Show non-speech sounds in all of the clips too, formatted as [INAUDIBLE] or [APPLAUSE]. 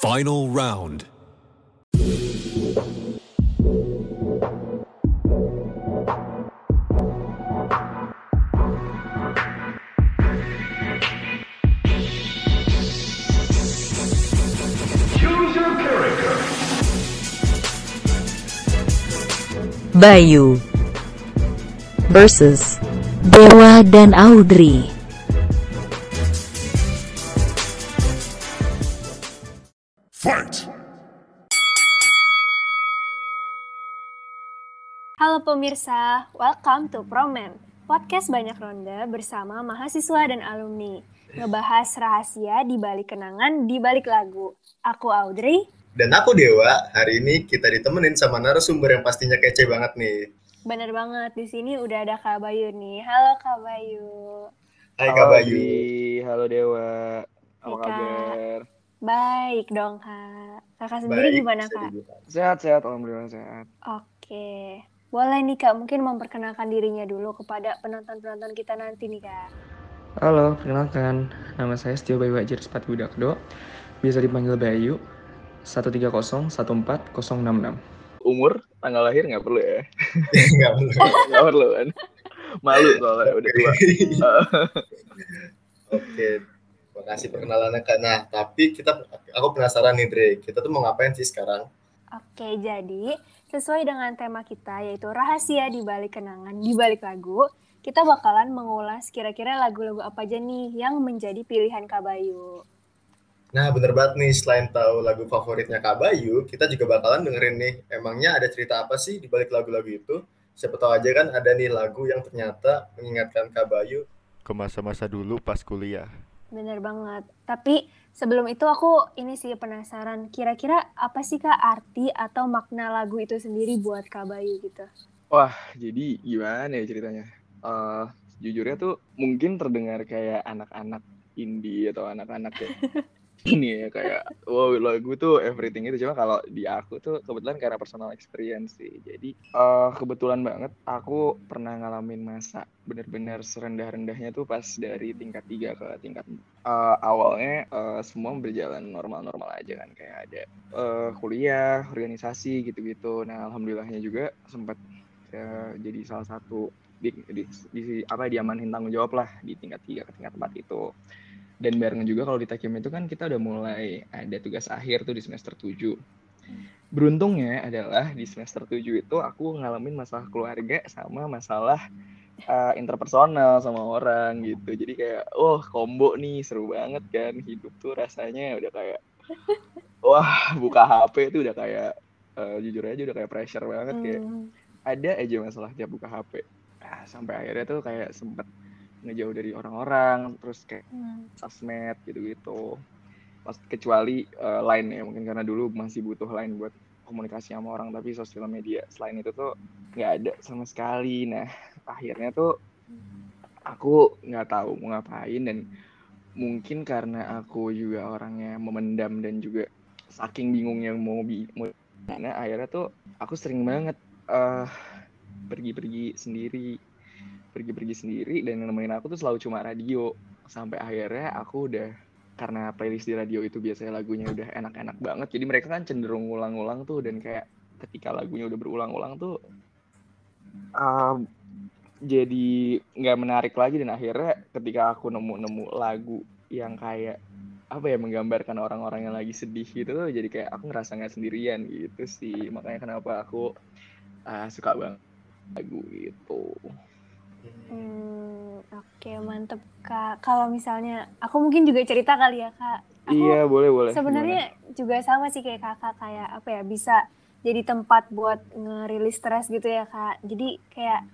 Final round. Bayu versus Dewa dan Audrey. Pemirsa, welcome to Promen, podcast banyak ronde bersama mahasiswa dan alumni. Ngebahas rahasia di balik kenangan di balik lagu. Aku Audrey. Dan aku Dewa, hari ini kita ditemenin sama narasumber yang pastinya kece banget nih. Bener banget, di sini udah ada Kak Bayu nih. Halo Kak Bayu. Hai Kak Bayu. Halo Dewa. Apa Hai, kabar? Baik dong Kak. Kakak sendiri Baik, gimana Kak? Sehat-sehat, alhamdulillah sehat. Oke. Boleh nih Kak, mungkin memperkenalkan dirinya dulu kepada penonton-penonton kita nanti nih Kak. Halo, perkenalkan. Nama saya Setio Bayu Wajar Sepatu Budakdo. Biasa dipanggil Bayu. 130140666. Umur, tanggal lahir nggak perlu ya? [LAUGHS] Nggak perlu. [LAUGHS] Nggak perlu kan? Malu soalnya udah tua. [LAUGHS] Oke, makasih perkenalannya Kak. Nah, tapi kita, aku penasaran nih Dre, kita tuh mau ngapain sih sekarang? Oke, jadi sesuai dengan tema kita yaitu rahasia di balik kenangan di balik lagu, kita bakalan mengulas kira-kira lagu-lagu apa aja nih yang menjadi pilihan Kak Bayu. Nah, bener banget nih, selain tahu lagu favoritnya Kak Bayu, kita juga bakalan dengerin nih, emangnya ada cerita apa sih di balik lagu-lagu itu? Siapa tahu aja kan ada nih lagu yang ternyata mengingatkan Kak Bayu ke masa-masa dulu pas kuliah. Bener banget. Tapi sebelum itu aku ini sih penasaran, kira-kira apa sih Kak arti atau makna lagu itu sendiri buat Kak Bayu gitu? Wah, jadi gimana ya ceritanya? Eh, jujurnya tuh mungkin terdengar kayak anak-anak indie atau anak-anak yang [LAUGHS] ini ya kayak wow lagu tuh everything itu. Cuma kalau di aku tuh kebetulan karena personal experience sih. Jadi eh kebetulan banget aku pernah ngalamin masa bener-bener serendah-rendahnya tuh pas dari tingkat 3 ke tingkat eh, awalnya eh, semua berjalan normal-normal aja kan. Kayak ada eh, kuliah organisasi gitu-gitu. Nah alhamdulillahnya juga sempat ya, jadi salah satu di, di, di- apa diamanin tanggung jawab lah di tingkat 3 ke tingkat 4 itu dan barengan juga kalau di Takim itu kan kita udah mulai ada tugas akhir tuh di semester 7 beruntungnya adalah di semester 7 itu aku ngalamin masalah keluarga sama masalah uh, interpersonal sama orang gitu. Jadi kayak oh combo nih seru banget kan hidup tuh rasanya udah kayak [LAUGHS] wah buka HP tuh udah kayak uh, jujur aja udah kayak pressure banget kayak Hmm, ada aja masalah tiap buka HP. Nah, sampai akhirnya tuh kayak sempet ngejauh dari orang-orang, terus kayak hmm. sosmed gitu-gitu. Pas kecuali eh, line ya, mungkin karena dulu masih butuh line buat komunikasi sama orang, tapi sosial media selain itu tuh nggak ada sama sekali. Nah, [LAUGHS] akhirnya tuh aku nggak tahu mau ngapain dan mungkin karena aku juga orangnya memendam dan juga saking bingungnya mau bi mau mana akhirnya tuh aku sering banget eh pergi-pergi sendiri pergi-pergi sendiri dan yang nemenin aku tuh selalu cuma radio. Sampai akhirnya aku udah karena playlist di radio itu biasanya lagunya udah enak-enak banget jadi mereka kan cenderung ngulang-ngulang tuh dan kayak ketika lagunya udah berulang-ulang tuh eh, jadi nggak menarik lagi. Dan akhirnya ketika aku nemu-nemu lagu yang kayak apa ya menggambarkan orang-orang yang lagi sedih gitu tuh jadi kayak aku ngerasa nggak sendirian gitu sih. Makanya kenapa aku ah, suka banget lagu itu Hmm, oke mantep kak. Kalau misalnya aku mungkin juga cerita kali ya kak. Aku iya boleh boleh sebenarnya juga sama sih kayak kakak kayak apa ya bisa jadi tempat buat ngerilis stres gitu ya kak. Jadi kayak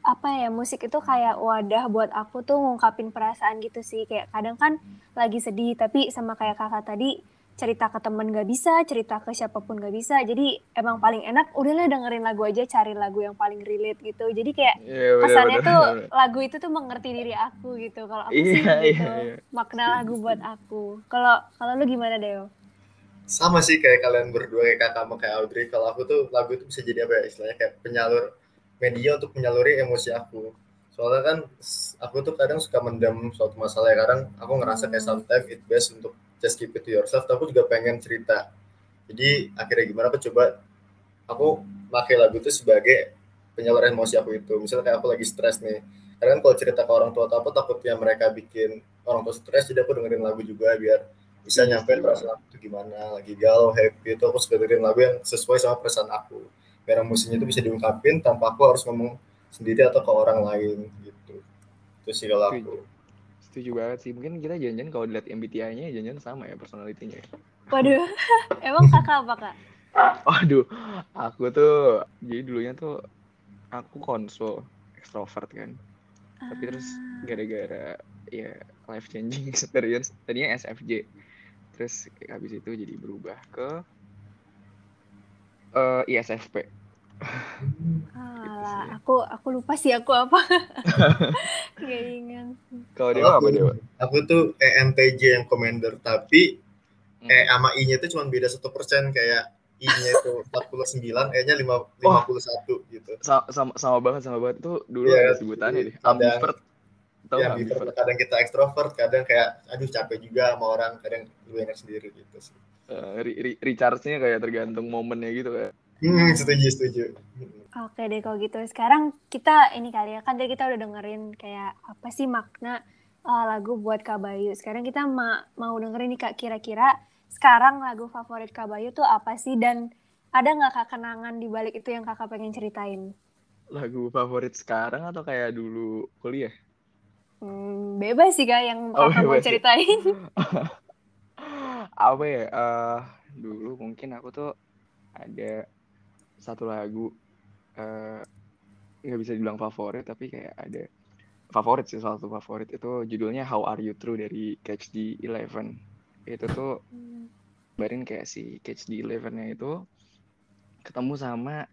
apa ya musik itu kayak wadah buat aku tuh ngungkapin perasaan gitu sih. Kayak kadang kan lagi sedih tapi sama kayak kakak tadi cerita ke temen gak bisa, cerita ke siapa pun gak bisa. Jadi emang paling enak udahlah dengerin lagu aja, cari lagu yang paling relate gitu. Jadi kayak Iya, bener, kesannya bener, tuh bener. lagu itu tuh mengerti diri aku gitu. Kalau aku sih Iya, gitu. iya, iya. Makna lagu buat aku. Kalau kalau lu gimana Deo? sama sih kayak kalian berdua kayak kakak sama kayak Audrey kalau aku tuh lagu itu bisa jadi apa ya istilahnya kayak penyalur media untuk menyaluri emosi aku Soalnya kan aku tuh kadang suka mendam suatu masalah ya. Kadang aku ngerasa kayak sometimes it best untuk just keep it to yourself. Tapi aku juga pengen cerita. Jadi akhirnya gimana aku coba aku pakai lagu itu sebagai penyalur emosi aku itu. Misalnya kayak aku lagi stres nih. Karena kan kalau cerita ke orang tua atau apa takutnya mereka bikin orang tua stres. Jadi aku dengerin lagu juga biar bisa Iya, nyampein perasaan aku tuh gimana. Lagi galau, happy itu aku suka dengerin lagu yang sesuai sama perasaan aku. Biar emosinya itu bisa diungkapin tanpa aku harus ngomong sendiri atau ke orang lain gitu. Itu sih kalau aku. Setuju. Banget sih. Mungkin kita janjian kalau dilihat MBTI-nya janjian sama ya personality-nya. Waduh, [LAUGHS] emang kakak apa kak? [LAUGHS] Waduh, aku tuh jadi dulunya tuh aku konsul ekstrovert kan. Tapi terus Ah. gara-gara ya life changing [LAUGHS] experience tadinya SFJ. Terus habis itu jadi berubah ke eh ISFP. Alah, aku aku lupa sih aku apa. [LAUGHS] Gak ingat. Kalau Dewa apa Dewa? aku tuh ENTJ yang commander tapi Hmm. eh sama I-nya itu cuma beda satu persen kayak I-nya itu 49, E-nya 5, 51 gitu. Sa- sama sama banget sama banget itu dulu Iya, ada sebutannya deh ambivert tahu ya, ambivert. kadang kita ekstrovert, kadang kayak aduh capek juga sama orang, kadang lu enak sendiri gitu sih. Eh, re- re- recharge-nya kayak tergantung momennya gitu kan Hmm, setuju, setuju. Oke deh kalau gitu. Sekarang kita ini kali ya kan tadi kita udah dengerin kayak apa sih makna uh, lagu buat Kak Bayu. Sekarang kita ma- mau dengerin nih Kak kira-kira sekarang lagu favorit Kak Bayu tuh apa sih dan ada nggak Kak kenangan di balik itu yang Kakak pengen ceritain? lagu favorit sekarang atau kayak dulu kuliah Hmm, bebas sih Kak yang Oh, Kakak mau ya. ceritain. [LAUGHS] apa ya eh dulu mungkin aku tuh ada satu lagu eh nggak bisa dibilang favorit tapi kayak ada favorit sih salah satu favorit. Itu judulnya How Are You True dari Catch the Eleven. Itu tuh barin kayak si Catch the Eleven-nya itu ketemu sama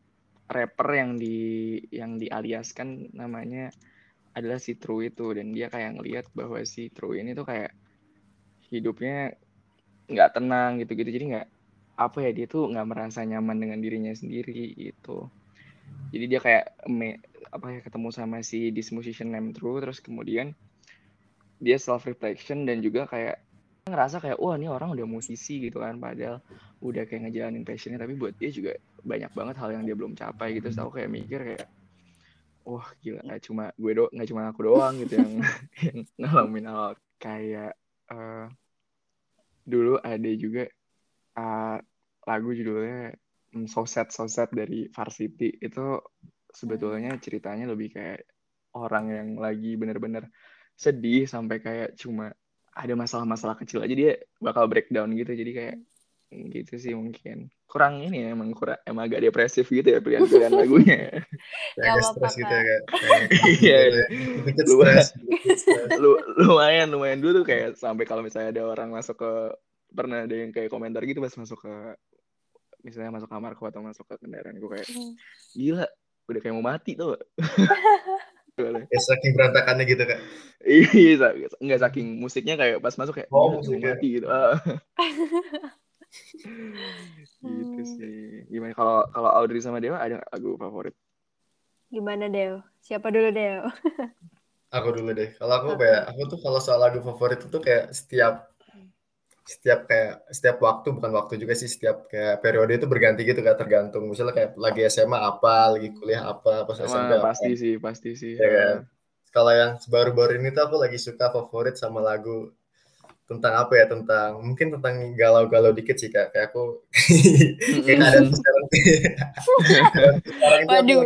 rapper yang di yang dialiaskan namanya adalah si True itu. Dan dia kayak ngelihat bahwa si True ini tuh kayak hidupnya nggak tenang gitu-gitu. Jadi nggak apa ya dia tuh nggak merasa nyaman dengan dirinya sendiri gitu jadi dia kayak me, apa ya ketemu sama si this musician named True terus kemudian dia self reflection dan juga kayak ngerasa kayak wah ini orang udah musisi gitu kan padahal udah kayak ngejalanin passionnya. Tapi buat dia juga banyak banget hal yang dia belum capai gitu. Aku kayak mikir kayak wah gila nggak cuma gue do nggak cuma aku doang gitu yang [LAUGHS] yang ngalamin hal kayak eh, dulu ada juga eh, lagu judulnya mm, So Sad So Sad dari Varsity itu sebetulnya ceritanya lebih kayak orang yang lagi bener-bener sedih sampai kayak cuma ada masalah-masalah kecil aja dia bakal breakdown gitu. Jadi kayak gitu sih mungkin. Kurang ini ya emang kurang emang agak depresif gitu ya pilihan-pilihan [LAUGHS] lagunya. Kayak agak Gak stres gitu ya kayak. [LAUGHS] Iya, iya. [LAUGHS] Lu lumayan lumayan dulu tuh kayak sampai kalau misalnya ada orang masuk ke pernah ada yang kayak komentar gitu pas masuk ke misalnya masuk kamarku atau masuk ke kendaraan gue kayak Hmm. gila udah kayak mau mati tuh [LAUGHS] Ya saking berantakannya gitu kak. iya nggak saking musiknya kayak pas masuk kayak Oh, musiknya. mati gitu [LAUGHS] gitu Hmm. sih gimana kalau kalau Audrey sama Dewa ada lagu favorit Gimana Deo? Siapa dulu Deo? Aku dulu deh. Kalau aku kayak aku tuh kalau soal lagu favorit itu kayak setiap setiap kayak setiap waktu bukan waktu juga sih setiap kayak periode itu berganti gitu kan tergantung. Misalnya kayak lagi SMA apa lagi kuliah apa pas SMP Sama apa. pasti sih pasti sih. Ya kan? Kalau yang baru-baru ini tuh aku lagi suka favorit sama lagu tentang apa ya tentang mungkin tentang galau-galau dikit sih kak. Kayak aku [LAUGHS] kayak ada sekarang Waduh.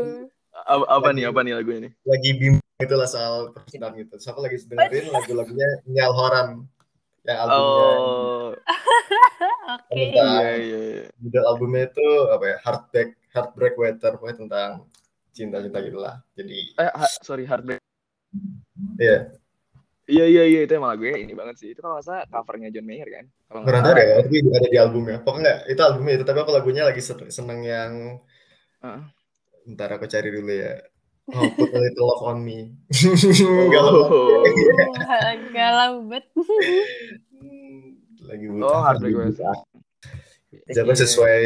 apa, apa Lagi- nih apa nih lagu ini lagi bimbang gitu lah soal percintaan gitu. Terus aku lagi dengerin [LAUGHS] lagu-lagunya Nyal Horan yang albumnya oh [LAUGHS] Oke. Tentang- iya iya iya. judul albumnya itu apa ya Heartbreak Heartbreak Weather pokoknya tentang cinta-cinta gitu lah jadi eh ha- sorry Heartbreak ya Iya iya iya itu emang lagunya ini banget sih. Itu kalau salah covernya John Mayer kan? Kalau nggak kurang tahu salah. deh tapi ada di albumnya pokoknya itu albumnya itu tapi aku lagunya lagi sen- seneng yang Heeh. ntar aku cari dulu ya oh put a little love on me [LAUGHS] Oh. [LAUGHS] galau Galau bet. lagi Oh, Heartbreak Weather. Jangan sesuai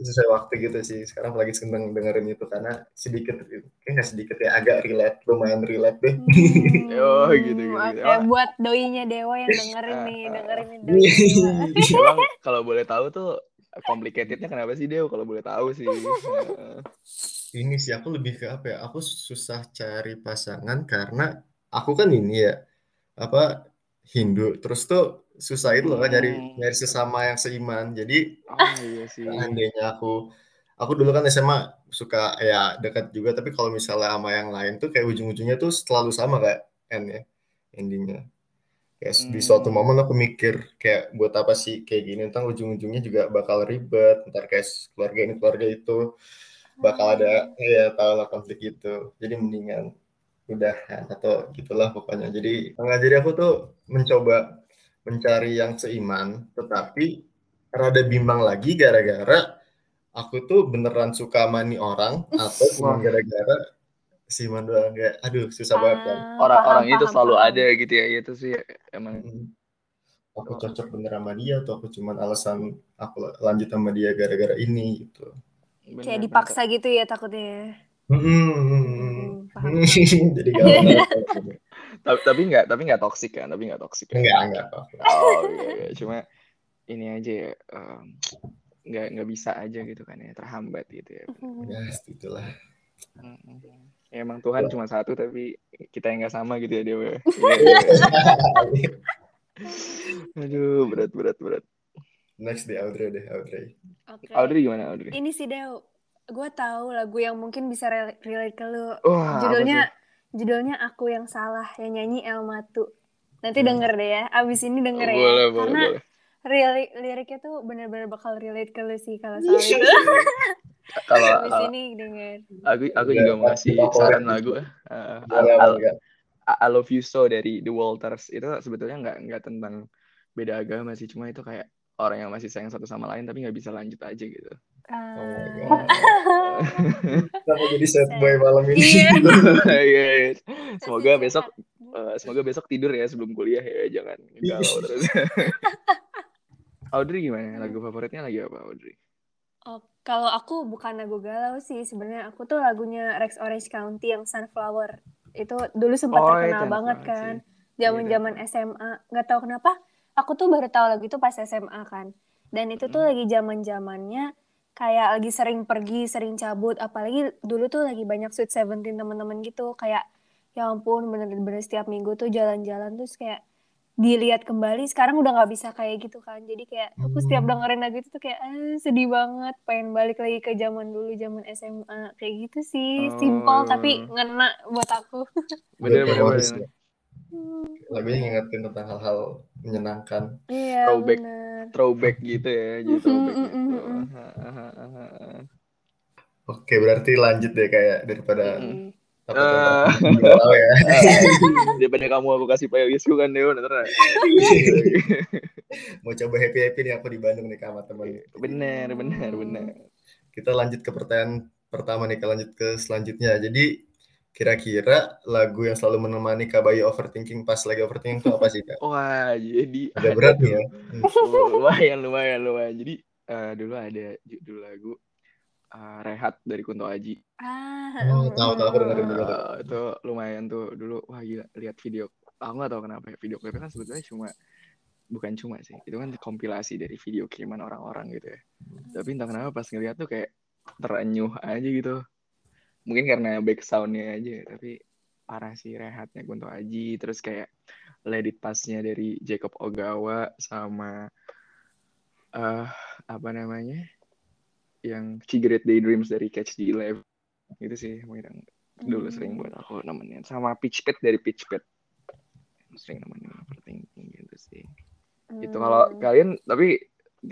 sesuai waktu gitu sih. Sekarang lagi seneng dengerin itu karena sedikit, kayak nggak sedikit ya, agak relate, lumayan relate deh. Oh, gitu, gitu, Oke, gitu. Emang- buat doinya Dewa yang dengerin nih, dengerin [LAUGHS] Dewa. Emang kalau boleh tahu tuh complicatednya kenapa sih Dew kalau boleh tahu sih. Ini sih aku lebih ke apa ya? Aku susah cari pasangan karena aku kan ini ya apa Hindu. Terus tuh susah itu loh kan nyari Hmm. nyari sesama yang seiman. Jadi Oh iya sih. aku aku dulu kan SMA suka ya dekat juga tapi kalau misalnya sama yang lain tuh kayak ujung-ujungnya tuh selalu sama kayak end ya endingnya. Kayak di suatu Hmm. momen aku mikir kayak buat apa sih kayak gini? Ntar ujung-ujungnya juga bakal ribet ntar kayak keluarga ini keluarga itu bakal ada ya tau lah konflik gitu. Jadi mendingan udahan atau gitulah pokoknya. Jadi nggak jadi aku tuh mencoba mencari yang seiman tetapi rada bimbang lagi gara-gara aku tuh beneran suka sama nih orang atau cuma gara-gara seiman doang kayak aduh susah banget kan Ah, Orang-orang paham, itu paham, selalu paham. ada gitu ya. Itu sih emang Mm. aku cocok bener sama dia atau aku cuman alasan aku lanjut sama dia gara-gara ini gitu Kayak bener. dipaksa gitu ya takutnya. Hmm, [LAUGHS] jadi galau [LAUGHS] Tapi tapi nggak tapi nggak toksik kan. Tapi nggak toksik kan. enggak enggak kok Oh iya, iya. Cuma ini aja ya. em, nggak nggak bisa aja gitu kan ya terhambat gitu ya. ya itulah Mm-mm. Ya, emang Tuhan cuma satu tapi kita yang nggak sama gitu ya Dewa. [LAUGHS] Iya, iya. Aduh berat berat berat. next di Audrey deh Audrey Oke. Audrey gimana Audrey? Ini sih Dew, gue tahu lagu yang mungkin bisa rel- relate ke lu. Wah, judulnya judulnya Aku Yang Salah yang nyanyi El Matu. Nanti Hmm. denger deh ya, abis ini denger ya. Boleh boleh Karena boleh. lirik liriknya tuh bener-bener bakal relate ke lu sih kalau soal itu. [LAUGHS] Kalau aku aku Udah juga mau favorit saran lagu. Uh, I, Love You So dari The Walters itu sebetulnya nggak nggak tentang beda agama sih, cuma itu kayak orang yang masih sayang satu sama lain tapi nggak bisa lanjut aja gitu. Oh my. God. [LAUGHS] Kenapa jadi sad boy malam ini? Iya. [LAUGHS] Iya, iya. Semoga Kasih besok eh, semoga besok tidur ya sebelum kuliah ya, jangan galau [LAUGHS] terus. Audrey gimana? Lagu favoritnya lagi apa Audrey? Oh, kalau aku bukan lagu galau sih, sebenarnya aku tuh lagunya Rex Orange County yang Sunflower. Itu dulu sempat Oh, terkenal banget kan. sih. Zaman-zaman SMA. Nggak tahu kenapa, aku tuh baru tahu lagu itu pas SMA kan. Dan itu tuh Hmm. lagi zaman-zamannya kayak lagi sering pergi, sering cabut. Apalagi dulu tuh lagi banyak Sweet Seventeen teman-teman gitu. Kayak ya ampun bener-bener setiap minggu tuh jalan-jalan terus kayak dilihat kembali sekarang udah nggak bisa kayak gitu kan jadi kayak aku setiap Hmm. dengerin lagu itu tuh kayak ah, sedih banget pengen balik lagi ke zaman dulu zaman SMA kayak gitu sih simple tapi Oh. ngena buat aku [LAUGHS] Bener bener Memoris bener. ya. Lagunya ngingetin tentang hal-hal menyenangkan. iya Throwback. bener Throwback gitu ya, jadi throwback mhm, gitu. Oke, berarti lanjut deh kayak daripada Mm-mm. apa Eh. galau ya. Daripada kamu aku kasih playlistku kan Deo, ntar Mau coba happy happy nih aku di Bandung nih sama teman. bener bener bener. Kita lanjut ke pertanyaan pertama nih, kita lanjut ke selanjutnya. Jadi kira-kira lagu yang selalu menemani Kak Bayu overthinking pas lagi overthinking itu apa sih Kak? Wah jadi Agak ada berat nih [LAUGHS] ya. lumayan lumayan lumayan. Jadi eh, dulu ada judul lagu eh, Rehat dari Kunto Aji. ah Oh, tahu tahu aku dengerin juga tuh. Eh, itu lumayan tuh dulu wah gila lihat video aku nggak tahu kenapa ya video klipnya kan sebetulnya cuma bukan cuma sih itu kan kompilasi dari video kiriman orang-orang gitu ya tapi entah kenapa pas ngeliat tuh kayak terenyuh aja gitu mungkin karena back soundnya aja tapi parah sih rehatnya Kunto Aji terus kayak Let It Pass-nya dari Jacob Ogawa sama eh apa namanya yang Cigarette Daydreams dari Catch the Eleven. Itu sih mungkin yang dulu sering buat aku nemenin. Sama Pitch Pit dari Pitch Pit sering nemenin overthinking gitu sih. Itu kalau Hmm. kalian tapi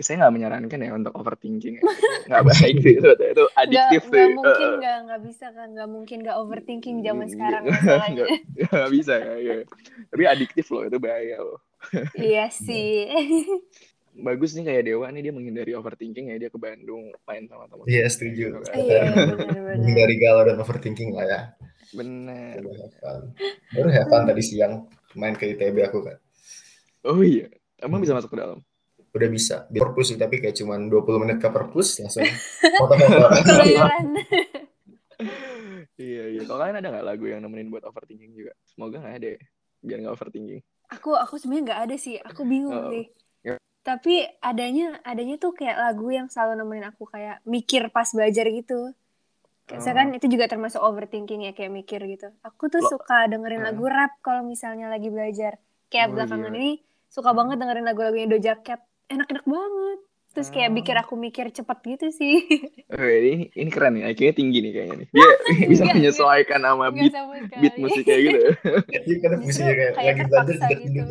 saya nggak menyarankan ya untuk overthinking ya. nggak baik [LAUGHS] sih itu itu adiktif nggak sih. mungkin Eh, nggak nggak bisa kan nggak mungkin nggak overthinking zaman Mm, sekarang [LAUGHS] nggak- nggak nggak bisa ya, ya. Tapi adiktif loh itu bahaya loh. Iya sih bagus nih kayak Dewa nih dia menghindari overthinking ya dia ke Bandung main sama teman Iya, setuju. iya benar-benar Menghindari galau dan overthinking lah ya. fun. Baru have fun tadi siang main ke ITB aku kan. oh iya emang bisa masuk ke dalam udah bisa di perpus sih tapi kayak cuman 20 menit ke perpus langsung [LAUGHS] foto-foto. Iya iya. Kalau kalian ada nggak lagu yang nemenin buat overthinking juga? Semoga nggak ada ya. Biar nggak overthinking. aku aku sebenarnya nggak ada sih. Aku bingung Oh. sih. Tapi adanya adanya tuh kayak lagu yang selalu nemenin aku kayak mikir pas belajar gitu. Kayak Oh. misalkan itu juga termasuk overthinking ya kayak mikir gitu. Aku tuh Lo- suka dengerin Hmm. lagu rap kalau misalnya lagi belajar. Kayak Oh, belakangan iya. ini suka banget dengerin lagu-lagunya Doja Cat. Enak-enak banget. Terus kayak Oh. bikin aku mikir cepet gitu sih. [LAUGHS] Oh, ini ini keren nih. IQ-nya tinggi nih kayaknya nih. Dia [LAUGHS] [LAUGHS] bisa Enggak, menyesuaikan sama beat beat musik kayak gitu. Kan Justru musiknya kayak kayak lagi belajar gitu.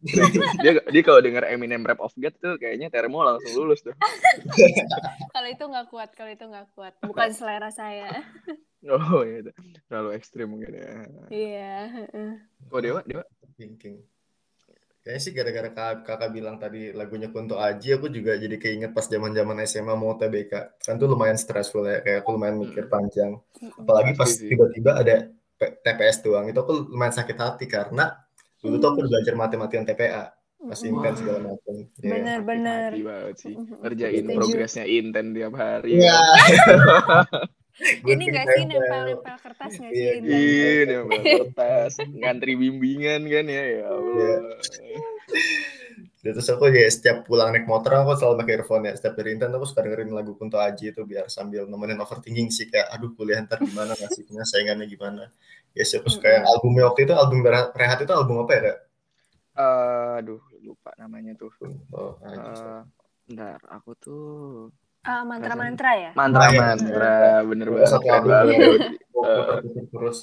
[LAUGHS] dia dia kalau denger Eminem Rap of God tuh kayaknya termo langsung lulus tuh. [LAUGHS] Kalau itu nggak kuat, kalau itu nggak kuat. Bukan selera saya. [LAUGHS] Oh iya, itu. terlalu ekstrim mungkin ya. Iya. heeh. Oh Dewa, Dewa. thinking kayaknya sih gara-gara kakak, kakak bilang tadi lagunya Kunto Aji aku juga jadi keinget pas zaman-zaman SMA mau TBK kan tuh lumayan stressful ya kayak aku lumayan mikir panjang apalagi pas tiba-tiba ada TPS doang itu aku lumayan sakit hati karena dulu tuh aku udah belajar mati-matian TPA pas Mm-mm. intent segala macam Iya. Bener-bener. Hati banget sih. Ngerjain progresnya inten tiap hari. Iya. [LAUGHS] Ini nggak sih nempel-nempel kertas nggak sih? Iya? Iya, dia ambil kertas, ngantri bimbingan kan ya, ya Allah. Dan terus aku ya setiap pulang naik motor aku selalu pakai earphone ya. Setiap dari intent aku suka dengerin lagu Kunto Aji itu biar sambil nemenin overthinking sih kayak aduh kuliah ntar gimana nasibnya saingannya gimana. Ya sih aku suka yang albumnya waktu itu album Rehat itu album apa ya kak? Eh, aduh, lupa namanya tuh. Aji. Eh, bentar, aku tuh Ah, mantra-mantra ya? mantra-mantra, bener banget, Satu album ya. Terus terus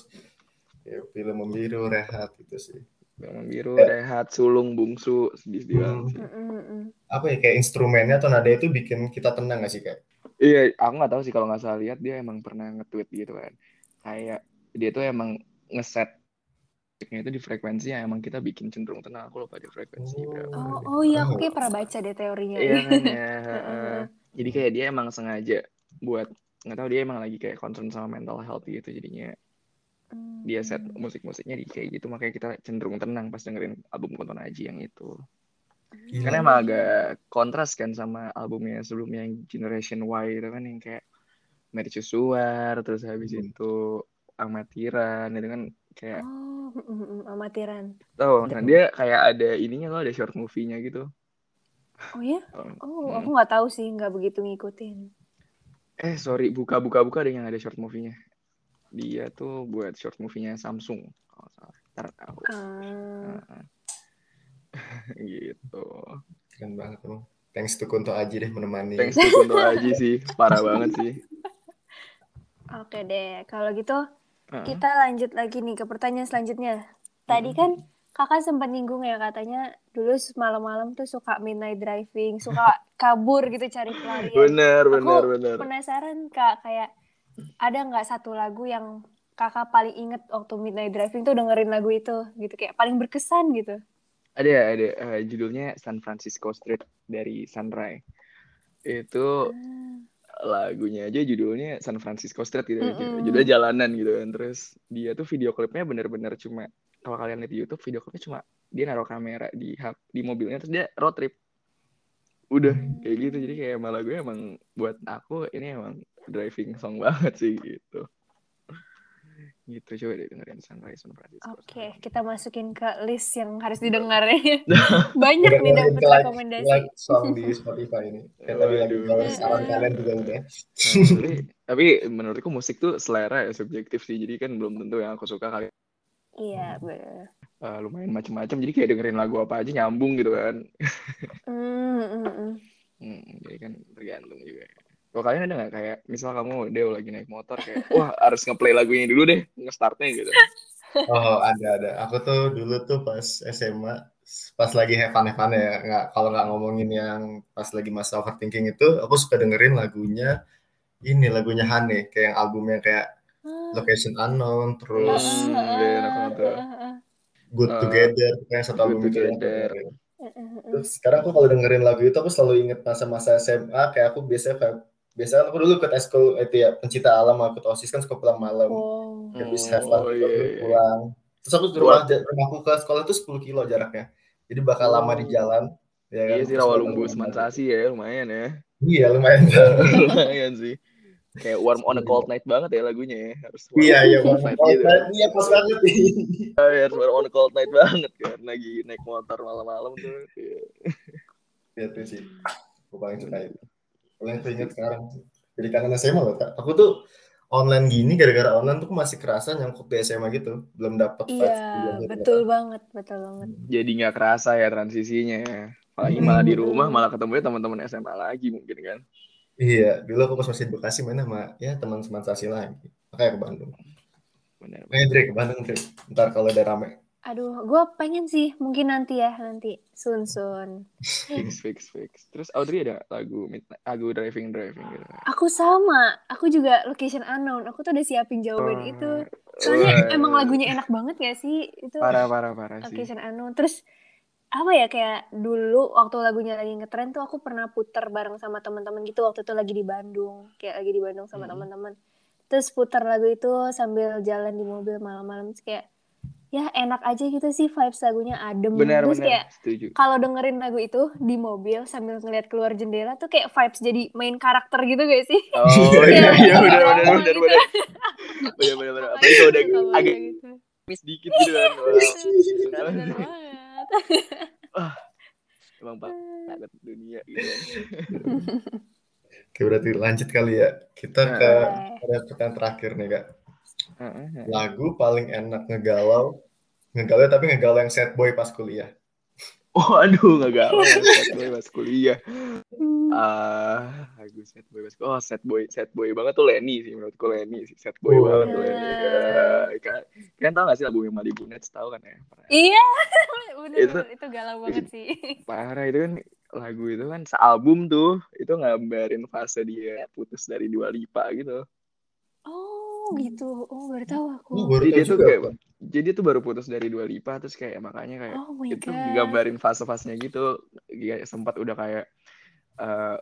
ya film membiru Rehat itu sih. Yang biru, rehat, sulung, bungsu, sedih-sedih banget. Mm-mm-mm. Apa ya kayak instrumennya atau nada itu bikin kita tenang gak sih kak? Iya, aku nggak tahu sih kalau nggak salah lihat dia emang pernah nge-tweet gitu kan. Kayak dia tuh emang ngeset musiknya itu di frekuensi yang emang kita bikin cenderung tenang. Aku lupa di frekuensi berapa. Oh, oh iya, aku kayak pernah baca deh teorinya. Iya kan ya. [LAUGHS] heeh. Jadi kayak dia emang sengaja buat nggak tahu dia emang lagi kayak concern sama mental health gitu jadinya Hmm. Dia set musik-musiknya di kayak gitu makanya kita cenderung tenang pas dengerin album Kunto Aji yang itu. Gila. Karena emang agak kontras kan sama albumnya sebelumnya yang Generation Y itu kan yang kayak Mercusuar terus habis Hmm. itu Amatiran itu kan kayak Oh, mm-mm, amatiran. tahu nah dia kayak ada ininya loh ada short movie-nya gitu. Oh ya? Hmm. Oh, aku nggak tahu sih, nggak begitu ngikutin. Eh sorry buka buka buka ada yang ada short movie-nya. Dia tuh buat short movie-nya Samsung. kalau salah. Ntar aku. Ah, Heeh. [LAUGHS] gitu. Keren banget emang. Thanks to Kunto Aji deh menemani. Thanks to Kunto Aji sih, parah banget sih. Oke deh, kalau gitu Heeh. kita lanjut lagi nih ke pertanyaan selanjutnya. Tadi kan kakak sempat nyinggung ya katanya dulu malam-malam tuh suka midnight driving, suka [LAUGHS] kabur gitu cari pelarian. Bener Aku bener bener. penasaran kak, kayak ada nggak satu lagu yang kakak paling inget waktu midnight driving tuh dengerin lagu itu gitu kayak paling berkesan gitu. Ada ada eh, judulnya San Francisco Street dari Sunrise. Itu lagunya aja judulnya San Francisco Street gitu. Mm-mm. Judulnya jalanan gitu kan. Terus dia tuh video klipnya bener-bener cuma kalau kalian lihat di YouTube video klipnya cuma dia naruh kamera di di mobilnya terus dia road trip. Udah kayak gitu. Jadi kayak emang lagunya emang buat aku ini emang driving song [LAUGHS] banget sih gitu. Gitu coba deh dengerin Sunrise San Francisco. Oke, kita masukin ke list yang harus didengar ya. [LAUGHS] Banyak nih ke like- rekomendasi. like song di Spotify ini. Kayak tadi lagi kalau saran kalian juga udah. Nah, tapi, tapi menurutku musik tuh selera ya subjektif sih jadi kan belum tentu yang aku suka kali Iya, bener. Eh, lumayan macam-macam jadi kayak dengerin lagu apa aja nyambung gitu kan Hmm, hmm, hmm. Hmm, jadi kan tergantung juga kalau kalian ada nggak kayak misal kamu Deo lagi naik motor kayak wah harus ngeplay lagu ini dulu deh nge-startnya gitu Oh ada ada. Aku tuh dulu tuh pas SMA pas lagi have fun have fun ya nggak kalau nggak ngomongin yang pas lagi masa overthinking itu aku suka dengerin lagunya ini lagunya Hane kayak yang albumnya kayak Location Unknown terus tuh. Good Uh, Together kayak satu album itu yang aku Together. dengerin. Terus sekarang aku kalau dengerin lagu itu aku selalu inget masa-masa SMA kayak aku biasanya kayak biasanya aku dulu ikut eskul itu ya pencinta alam aku osis kan suka pulang malam Wow. habis have fun Oh, terus iya, aku iya. pulang terus aku di rumah rumahku ke sekolah itu 10 kilo jaraknya jadi bakal lama di Oh. jalan Ya kan? Iya sih Rawalumbu Semansasi ya lumayan ya. Iya lumayan [LAUGHS] lumayan sih. Kayak warm on a cold night banget ya lagunya ya. Harus warm Iya iya on a cold night Oh, gitu. Iya pas banget. [LAUGHS] Iya, harus warm on a cold night banget kan lagi naik motor malam-malam tuh. Iya. Iya tuh sih. Gue paling suka itu. Paling ingat sekarang. Jadi kangen SMA loh kak. Aku tuh online gini gara-gara online tuh masih kerasa nyangkut di SMA gitu. Belum dapet Iya, gitu, betul Kak. banget, betul banget. Jadi nggak kerasa ya transisinya ya. Apalagi malah di rumah malah ketemunya teman-teman SMA lagi mungkin kan. Iya, dulu aku pas masih di Bekasi main sama ya teman semansasi lagi. Makanya ke Bandung. Benar. Ke Bandung Dre. Ntar kalau udah rame. Aduh, gue pengen sih, mungkin nanti ya, nanti. Sun-sun. Fix fix fix. Terus Audrey ada lagu lagu driving driving gitu. Aku sama, aku juga location unknown. Aku tuh udah siapin jawaban Wah. itu. Soalnya Wah. emang lagunya enak banget gak sih? Itu Parah parah parah sih. location unknown. Terus apa ya kayak dulu waktu lagunya lagi ngetren tuh aku pernah puter bareng sama teman-teman gitu waktu itu lagi di Bandung kayak lagi di Bandung sama Hmm. teman-teman terus putar lagu itu sambil jalan di mobil malam-malam kayak ya enak aja gitu sih vibes lagunya adem Benar terus benar. kayak Setuju. kalau dengerin lagu itu di mobil sambil ngeliat keluar jendela tuh kayak vibes jadi main karakter gitu gak sih Oh [LAUGHS] iya iya [LAUGHS] benar lama benar benar gitu. benar. Benar benar benar. Apalagi kalau udah agak gitu. miss dikit gitu kan. [LAUGHS] Wah. Bener banget. Emang banget dunia gitu. kan. Oke berarti lanjut kali ya. Kita ke Boleh. ada pertanyaan terakhir nih kak. Lagu paling enak ngegalau. Ngegalau tapi ngegalau yang sad boy pas kuliah. Oh aduh nggak galau [LAUGHS] sad boy pas kuliah. Ah, lagu sad boy pas oh sad boy sad boy banget tuh Lenny sih menurutku Lenny sih sad boy Oh. banget tuh Lenny. Ya, kan, kalian tahu gak sih lagu yang Malibu Nets tahu kan ya? Iya, [LAUGHS] bener, Itu- itu galau banget [LAUGHS] sih. Parah itu kan lagu itu kan sealbum tuh itu gambarin fase dia putus dari Dua Lipa gitu. Oh gitu, oh baru tahu aku. Oh, baru Jadi tahu dia tuh juga. kayak jadi dia tuh baru putus dari Dua Lipa terus kayak makanya kayak Oh itu god. gambarin fase-fasenya gitu. Kayak sempat udah kayak eh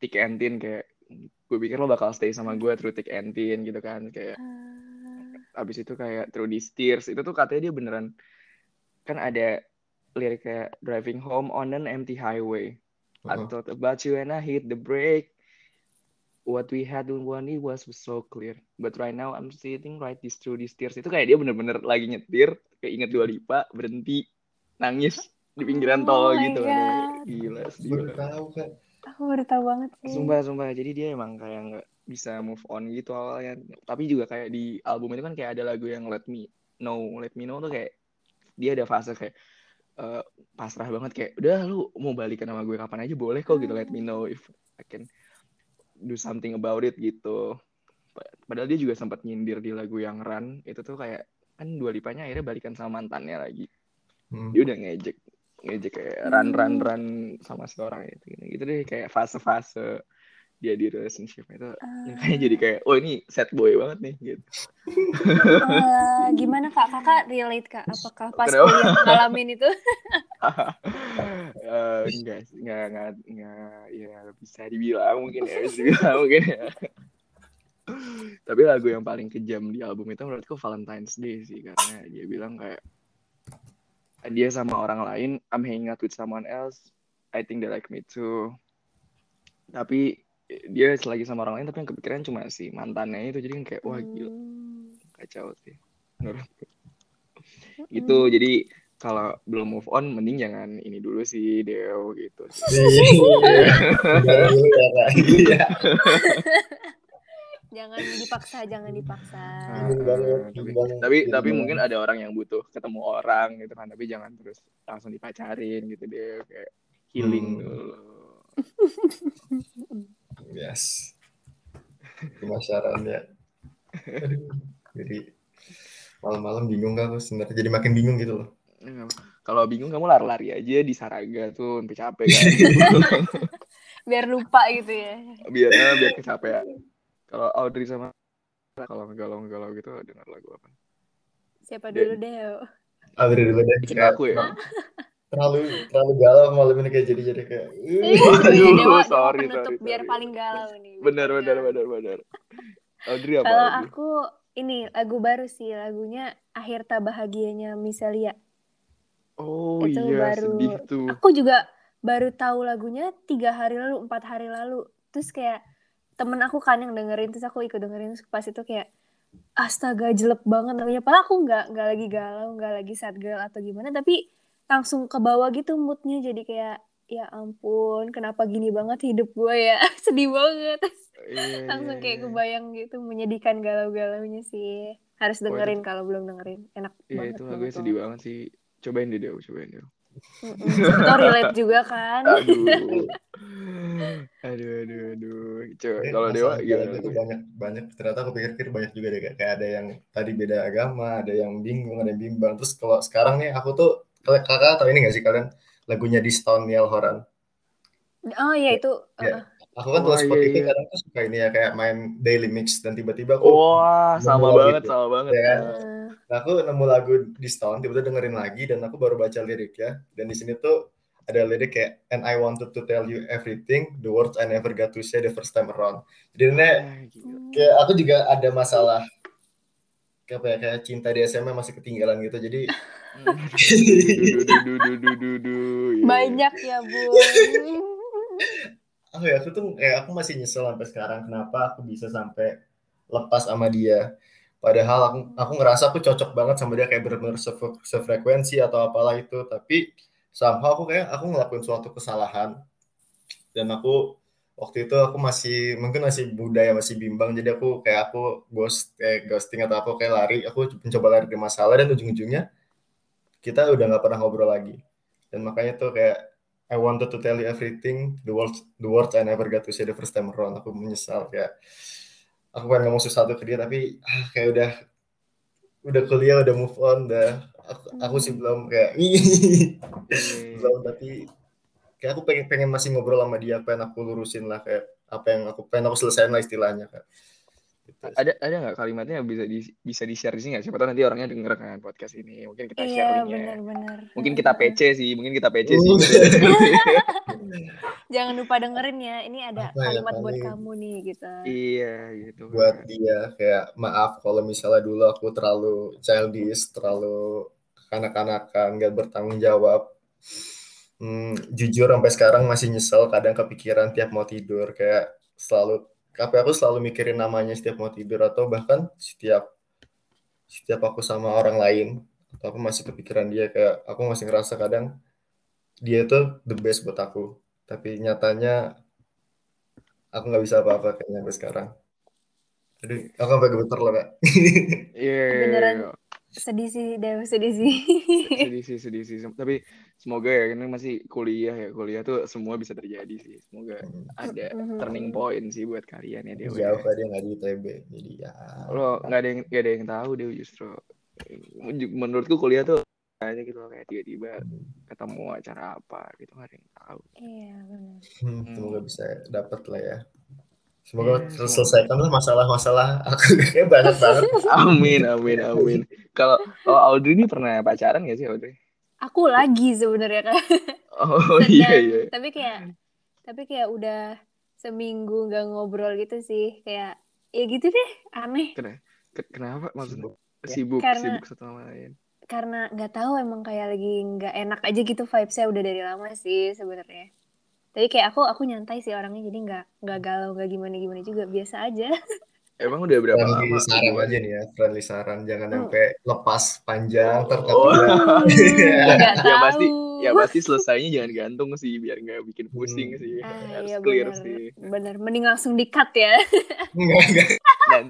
thick and thin kayak gue pikir lo bakal stay sama gue through thick and thin gitu kan. Kayak Ah, abis itu kayak through these tears. Itu tuh katanya dia beneran kan ada lirik kayak driving home on an empty highway. I Heeh. thought about you and I hit the brake what we had in one it was so clear but right now I'm sitting right this through these tears itu kayak dia bener-bener lagi nyetir kayak inget dua lipa berhenti nangis di pinggiran Oh tol gitu God. gila sedih Baru banget. tahu kak. aku baru tahu banget sih. Sumpah, sumpah. Jadi dia emang kayak nggak bisa move on gitu awalnya. Tapi juga kayak di album itu kan kayak ada lagu yang Let Me Know. Let Me Know tuh kayak dia ada fase kayak eh, pasrah banget kayak udah lu mau balikan sama gue kapan aja boleh kok gitu. Let me know if I can do something about it gitu. Pa- Padahal dia juga sempat nyindir di lagu yang Run. Itu tuh kayak kan dua lipanya akhirnya balikan sama mantannya lagi. Hmm. Dia udah ngejek ngejek kayak run run run sama si orang itu gitu, gitu deh kayak fase-fase dia di relationship itu makanya jadi kayak oh ini sad boy banget nih gitu Eh, gimana kak? Kakak relate kak? Apakah pas kuliah ngalamin itu? [LAUGHS] Eh, enggak enggak enggak enggak ya bisa dibilang mungkin ya bisa dibilang mungkin ya tapi lagu yang paling kejam di album itu menurutku Valentine's Day sih karena dia bilang kayak dia sama orang lain I'm hanging out with someone else I think they like me too tapi dia lagi sama orang lain tapi yang kepikiran cuma si mantannya itu jadi kan kayak wah gila Hmm. kacau sih menurutku gitu jadi kalau belum move on mending jangan ini dulu sih Deo gitu Iya. Ya. Iya. Jangan dipaksa, jangan dipaksa. Banget, tapi tapi, tapi mungkin ada orang yang butuh ketemu orang gitu kan tapi jangan terus langsung dipacarin gitu deh kayak healing Hmm. dulu [LAUGHS] Yes. Pemasaran ya. Aduh. [LAUGHS] Jadi malam-malam bingung gak aku sebenarnya jadi makin bingung gitu loh. Ya, kalau bingung kamu lari-lari aja di Saraga tuh sampai capek kan [LAUGHS] Biar lupa gitu ya. biar eh, biar kecapean kalau Audrey sama kalau ngegalau-ngegalau gitu dengar lagu apa Siapa dulu deh? Adri dulu deh. bikin aku ya terlalu terlalu galau malam ini kayak jadi jadi kayak. Dewa, Dewa sorry, penutup sorry, biar sorry. paling galau nih. benar benar benar benar Audrey apa Kalau aku ini lagu baru sih, lagunya Akhir Tak Bahagianya Miselia. oh itu iya baru- sedih tuh Aku juga baru tahu lagunya tiga hari lalu empat hari lalu terus kayak temen aku kan yang dengerin terus aku ikut dengerin terus pas itu kayak astaga jelek banget lagunya padahal aku nggak nggak lagi galau nggak lagi sad girl atau gimana tapi langsung ke bawah gitu moodnya jadi kayak ya ampun kenapa gini banget hidup gue ya [LAUGHS] sedih banget Iya, langsung iya, kayak iya. kebayang gitu menyedihkan galau-galaunya sih harus dengerin kalau belum dengerin enak Iya banget itu lagunya sedih banget sih. Cobain deh Dew, cobain Dew. Mm-mm. Itu relate juga kan [LAUGHS] [LAUGHS] Aduh. aduh, aduh, aduh. Coba Eh, kalau Dewa gimana? itu banyak banyak ternyata aku pikir-pikir banyak juga deh kayak ada yang tadi beda agama ada yang bingung ada yang bimbang terus kalau sekarang nih aku tuh kakak tahu ini gak sih kalian lagunya di Stone Niall Horan oh iya itu Ya. uh, aku kan tuh Spotify iya, iya. kadang tuh suka ini ya kayak main daily mix dan tiba-tiba aku Wah, sama banget, itu. sama banget. Ya kan? uh, Nah, aku nemu lagu di Stone tiba-tiba dengerin lagi dan aku baru baca lirik ya dan di sini tuh ada lirik kayak and I wanted to tell you everything the words I never got to say the first time around jadi ini kayak aku juga ada masalah apa ya kayak cinta di SMA masih ketinggalan gitu jadi [LAUGHS] banyak ya bun oh [LAUGHS] ya aku tuh kayak aku masih nyesel sampai sekarang kenapa aku bisa sampai lepas sama dia. Padahal aku aku ngerasa aku cocok banget sama dia kayak benar-benar sefre- sefrekuensi atau apalah itu. Tapi somehow aku kayak aku ngelakuin suatu kesalahan. Dan aku waktu itu aku masih mungkin masih muda ya masih bimbang. Jadi aku kayak aku ghost kayak ghosting atau apa kayak lari. Aku mencoba lari dari masalah dan ujung-ujungnya kita udah nggak pernah ngobrol lagi. Dan makanya tuh kayak I wanted to tell you everything the words the words I never got to say the first time around. Aku menyesal kayak aku pengen ngomong sesuatu ke dia tapi ah, kayak udah udah kuliah udah move on udah aku, aku sih belum kayak [LAUGHS] belum tapi kayak aku pengen pengen masih ngobrol sama dia pengen aku lurusin lah kayak apa yang aku pengen aku selesaiin lah istilahnya kan gitu. Ada ada nggak kalimatnya yang bisa di, bisa di share di sini nggak? Siapa tahu nanti orangnya denger kan podcast ini. Mungkin kita iya share linknya. benar-benar Mungkin kita PC sih, mungkin kita PC sih. [LAUGHS] Jangan lupa dengerin ya ini ada Apa ya, kalimat buat paling- kamu nih gitu iya gitu. buat dia kayak maaf kalau misalnya dulu aku terlalu childish terlalu kanak-kanakan gak bertanggung jawab Hmm, jujur sampai sekarang masih nyesel kadang kepikiran tiap mau tidur kayak selalu tapi aku selalu mikirin namanya setiap mau tidur atau bahkan setiap setiap aku sama orang lain atau aku masih kepikiran dia kayak aku masih ngerasa kadang dia tuh the best buat aku tapi nyatanya aku nggak bisa apa-apa kayaknya sampai sekarang Aduh, aku sampai gemeter loh kak [LAUGHS] Iya. Beneran. Sedih sih Dew [LAUGHS] sedih sih. Sedih sih sedih sih. Tapi semoga ya ini masih kuliah ya. Kuliah tuh semua bisa terjadi sih. Semoga ada Mhm. turning point sih buat kalian ya Dewa ya. jauh dia nggak di ITB jadi ya. Lo nggak ada yang nggak ada yang tahu deh justru menurutku kuliah tuh aja gitu kayak tiba-tiba ketemu acara apa gitu nggak ada yang tahu. Iya benar. Hmm, semoga bisa dapat lah ya semoga Iya, sel- selesaikan lah masalah-masalah aku. [LAUGHS] Kayak banyak banget. Amin amin amin. Kalau kalau Audrey ini pernah pacaran gak sih Audrey? Aku lagi sebenarnya kan oh iya Sedang- iya. tapi kayak tapi kayak udah seminggu nggak ngobrol gitu sih. Kayak ya gitu deh aneh. Ke- kenapa maksudnya? Sibuk. sibuk Karena- sibuk satu sama lain. karena nggak tahu emang kayak lagi nggak enak aja gitu vibes-nya udah dari lama sih sebenarnya tapi kayak aku aku nyantai sih orangnya jadi nggak nggak galau nggak gimana gimana juga biasa aja emang udah berapa friendly lama saran aja nih ya friendly saran jangan Hmm. sampai lepas panjang Oh. terkadang nggak Ya, pasti ya pasti selesainya jangan gantung sih biar nggak bikin pusing Hmm. sih ah harus iya clear bener sih bener mending langsung di cut ya enggak enggak dan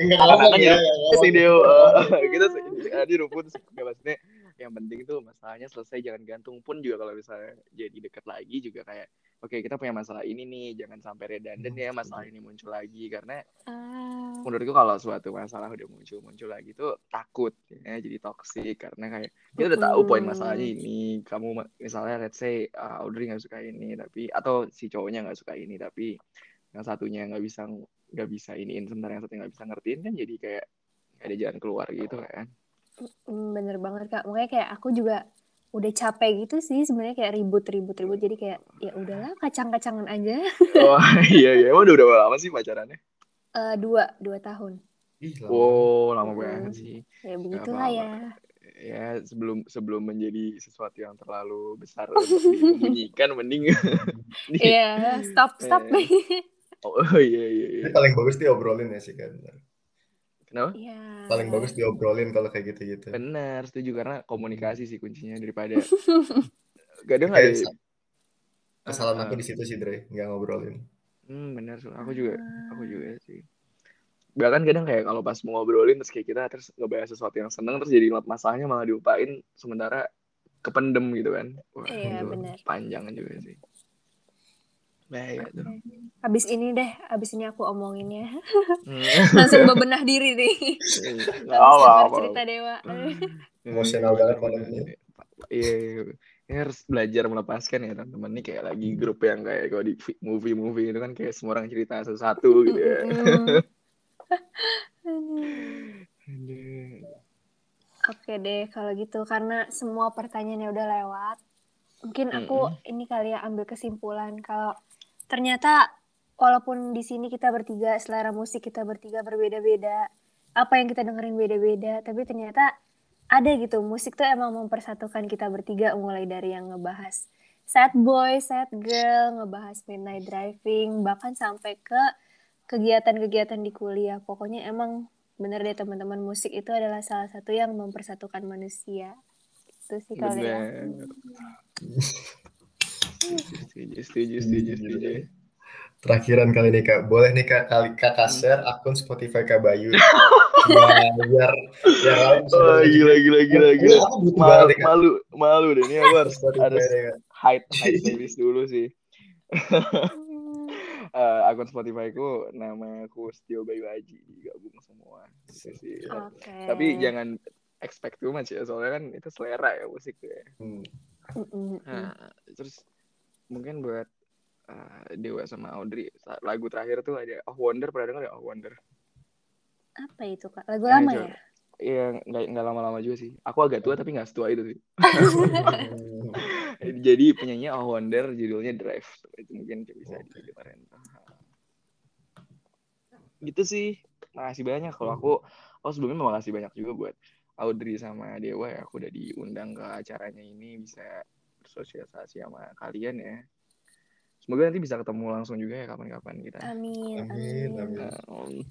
enggak ya, ya enggak si ngomong. Deo eh, kita tadi rumput nggak maksudnya yang penting tuh masalahnya selesai jangan gantung pun juga kalau misalnya jadi dekat lagi juga kayak oke kita punya masalah ini nih jangan sampai redundant ya masalah ini muncul lagi. Karena ah. menurutku kalau suatu masalah udah muncul muncul lagi tuh takut ya jadi toxic. Karena kayak kita udah tahu poin masalahnya ini kamu misalnya let's say uh, Audrey nggak suka ini tapi atau si cowoknya nggak suka ini tapi yang satunya nggak bisa nggak bisa iniin sementara yang satunya nggak bisa ngertiin kan jadi kayak ada jalan keluar gitu kan. Hmm, bener banget kak makanya kayak aku juga udah capek gitu sih sebenarnya kayak ribut ribut ribut jadi kayak ya udahlah kacang-kacangan aja [LAUGHS] oh iya iya emang udah berapa lama sih pacarannya Eh, dua dua tahun Ih, lama. wow lama Hmm. banget sih ya begitulah ya ya sebelum sebelum menjadi sesuatu yang terlalu besar untuk mending di- [LAUGHS] Iya, stop stop. [LAUGHS] Eh. oh iya iya iya Ini paling bagus diobrolin ya sih kan. Kenapa Iya. Paling bagus diobrolin kalau kayak gitu-gitu. benar setuju karena komunikasi sih kuncinya daripada [LAUGHS] Kayak ada sa- kesalahan Ah, aku di situ sih Dre, nggak ngobrolin. hmm, benar aku juga aku juga sih bahkan kadang kayak kalau pas mau ngobrolin terus kayak kita terus ngebahas sesuatu yang seneng terus jadi masalahnya malah dilupain sementara kependem gitu kan wah Iya, benar. panjang juga sih bahaya tuh Abis ini deh, abis ini aku omongin ya. Hmm. [LAUGHS] Langsung bebenah diri nih. Denger cerita Dewa. Emosional banget. Iya, iya. Ini harus belajar melepaskan ya teman-teman Ini kayak lagi grup yang kayak kalau di movie-movie itu kan kayak semua orang cerita satu-satu gitu ya. [LAUGHS] Oke deh, kalau gitu karena semua pertanyaannya udah lewat, mungkin aku ini kali ya ambil kesimpulan kalau ternyata walaupun di sini kita bertiga selera musik kita bertiga berbeda-beda, apa yang kita dengerin beda-beda, tapi ternyata ada gitu musik tuh emang mempersatukan kita bertiga mulai dari yang ngebahas sad boy, sad girl, ngebahas midnight driving, bahkan sampai ke kegiatan-kegiatan di kuliah. Pokoknya emang bener deh teman-teman musik itu adalah salah satu yang mempersatukan manusia. Itu sih kalau. Setuju, setuju, setuju, setuju. Terakhiran kali nih kak, boleh nih kak kali kakak share akun Spotify kak Bayu. Biar yang lain bisa Oh, dengerin. gila, gila, gila, Ini gila. aku butuh Malu, malu, malu deh. Ini aku harus, harus hide, hide [LAUGHS] playlist dulu sih. [LAUGHS] Eh, akun Spotify ku nama aku Setio Bayu Haji digabung semua gitu sih. Oke. Tapi jangan expect too much ya soalnya kan itu selera ya musik ya. Hmm. Nah, terus mungkin buat eh, Dewa sama Audrey lagu terakhir tuh ada Oh Wonder pernah denger ya Oh Wonder? Apa itu kak? Lagu Eh, lama coba. ya? Iya nggak nggak lama-lama juga sih. Aku agak tua tapi nggak setua itu sih. [LAUGHS] Jadi penyanyi Oh Wonder judulnya Drive. Itu mungkin bisa didengerin. Gitu sih. Makasih banyak kalau aku oh sebelumnya makasih banyak juga buat Audrey sama Dewa ya aku udah diundang ke acaranya ini bisa bersosialisasi sama kalian ya. Semoga nanti bisa ketemu langsung juga ya kapan-kapan kita. Amin. Amin, Amin. amin.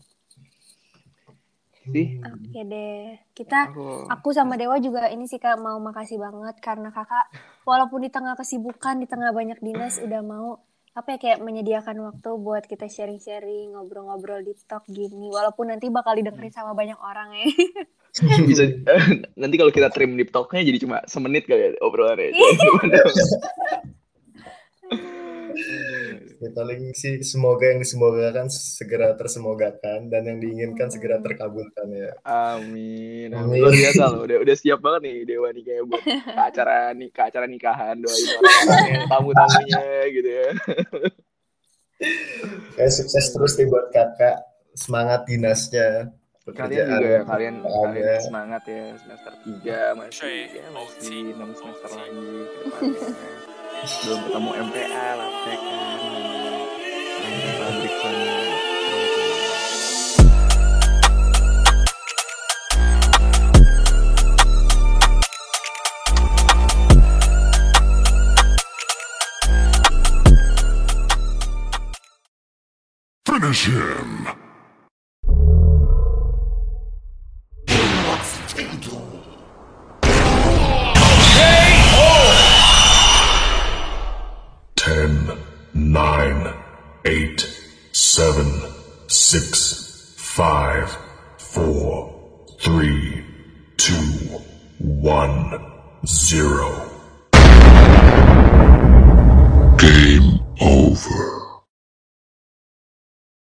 Sih Oke deh. Kita aku Aku sama Dewa juga ini sih kak mau makasih banget karena kakak walaupun di tengah kesibukan di tengah banyak dinas udah mau apa ya kayak menyediakan waktu buat kita sharing-sharing ngobrol-ngobrol di talk gini walaupun nanti bakal didengerin sama banyak orang ya. [LAUGHS] [LAUGHS] bisa [LAUGHS] nanti kalau kita trim deep talk-nya jadi cuma semenit kali ya obrolannya. [LAUGHS] Ya, paling sih semoga yang disemogakan segera tersemogakan dan yang diinginkan segera terkabulkan ya. Amin. Amin. Luar biasa loh. Udah udah siap banget nih Dewa nih kayak buat ke acara nih ke acara nikahan doain yang tamu-tamunya gitu ya. Kayak sukses terus nih buat kakak. Semangat dinasnya. Kalian juga ya, kalian kalian semangat ya semester 3 masih ya masih 6 semester lagi ke depannya. Belum ketemu MPA, laptek kan. Di pabrik sana. Finish him!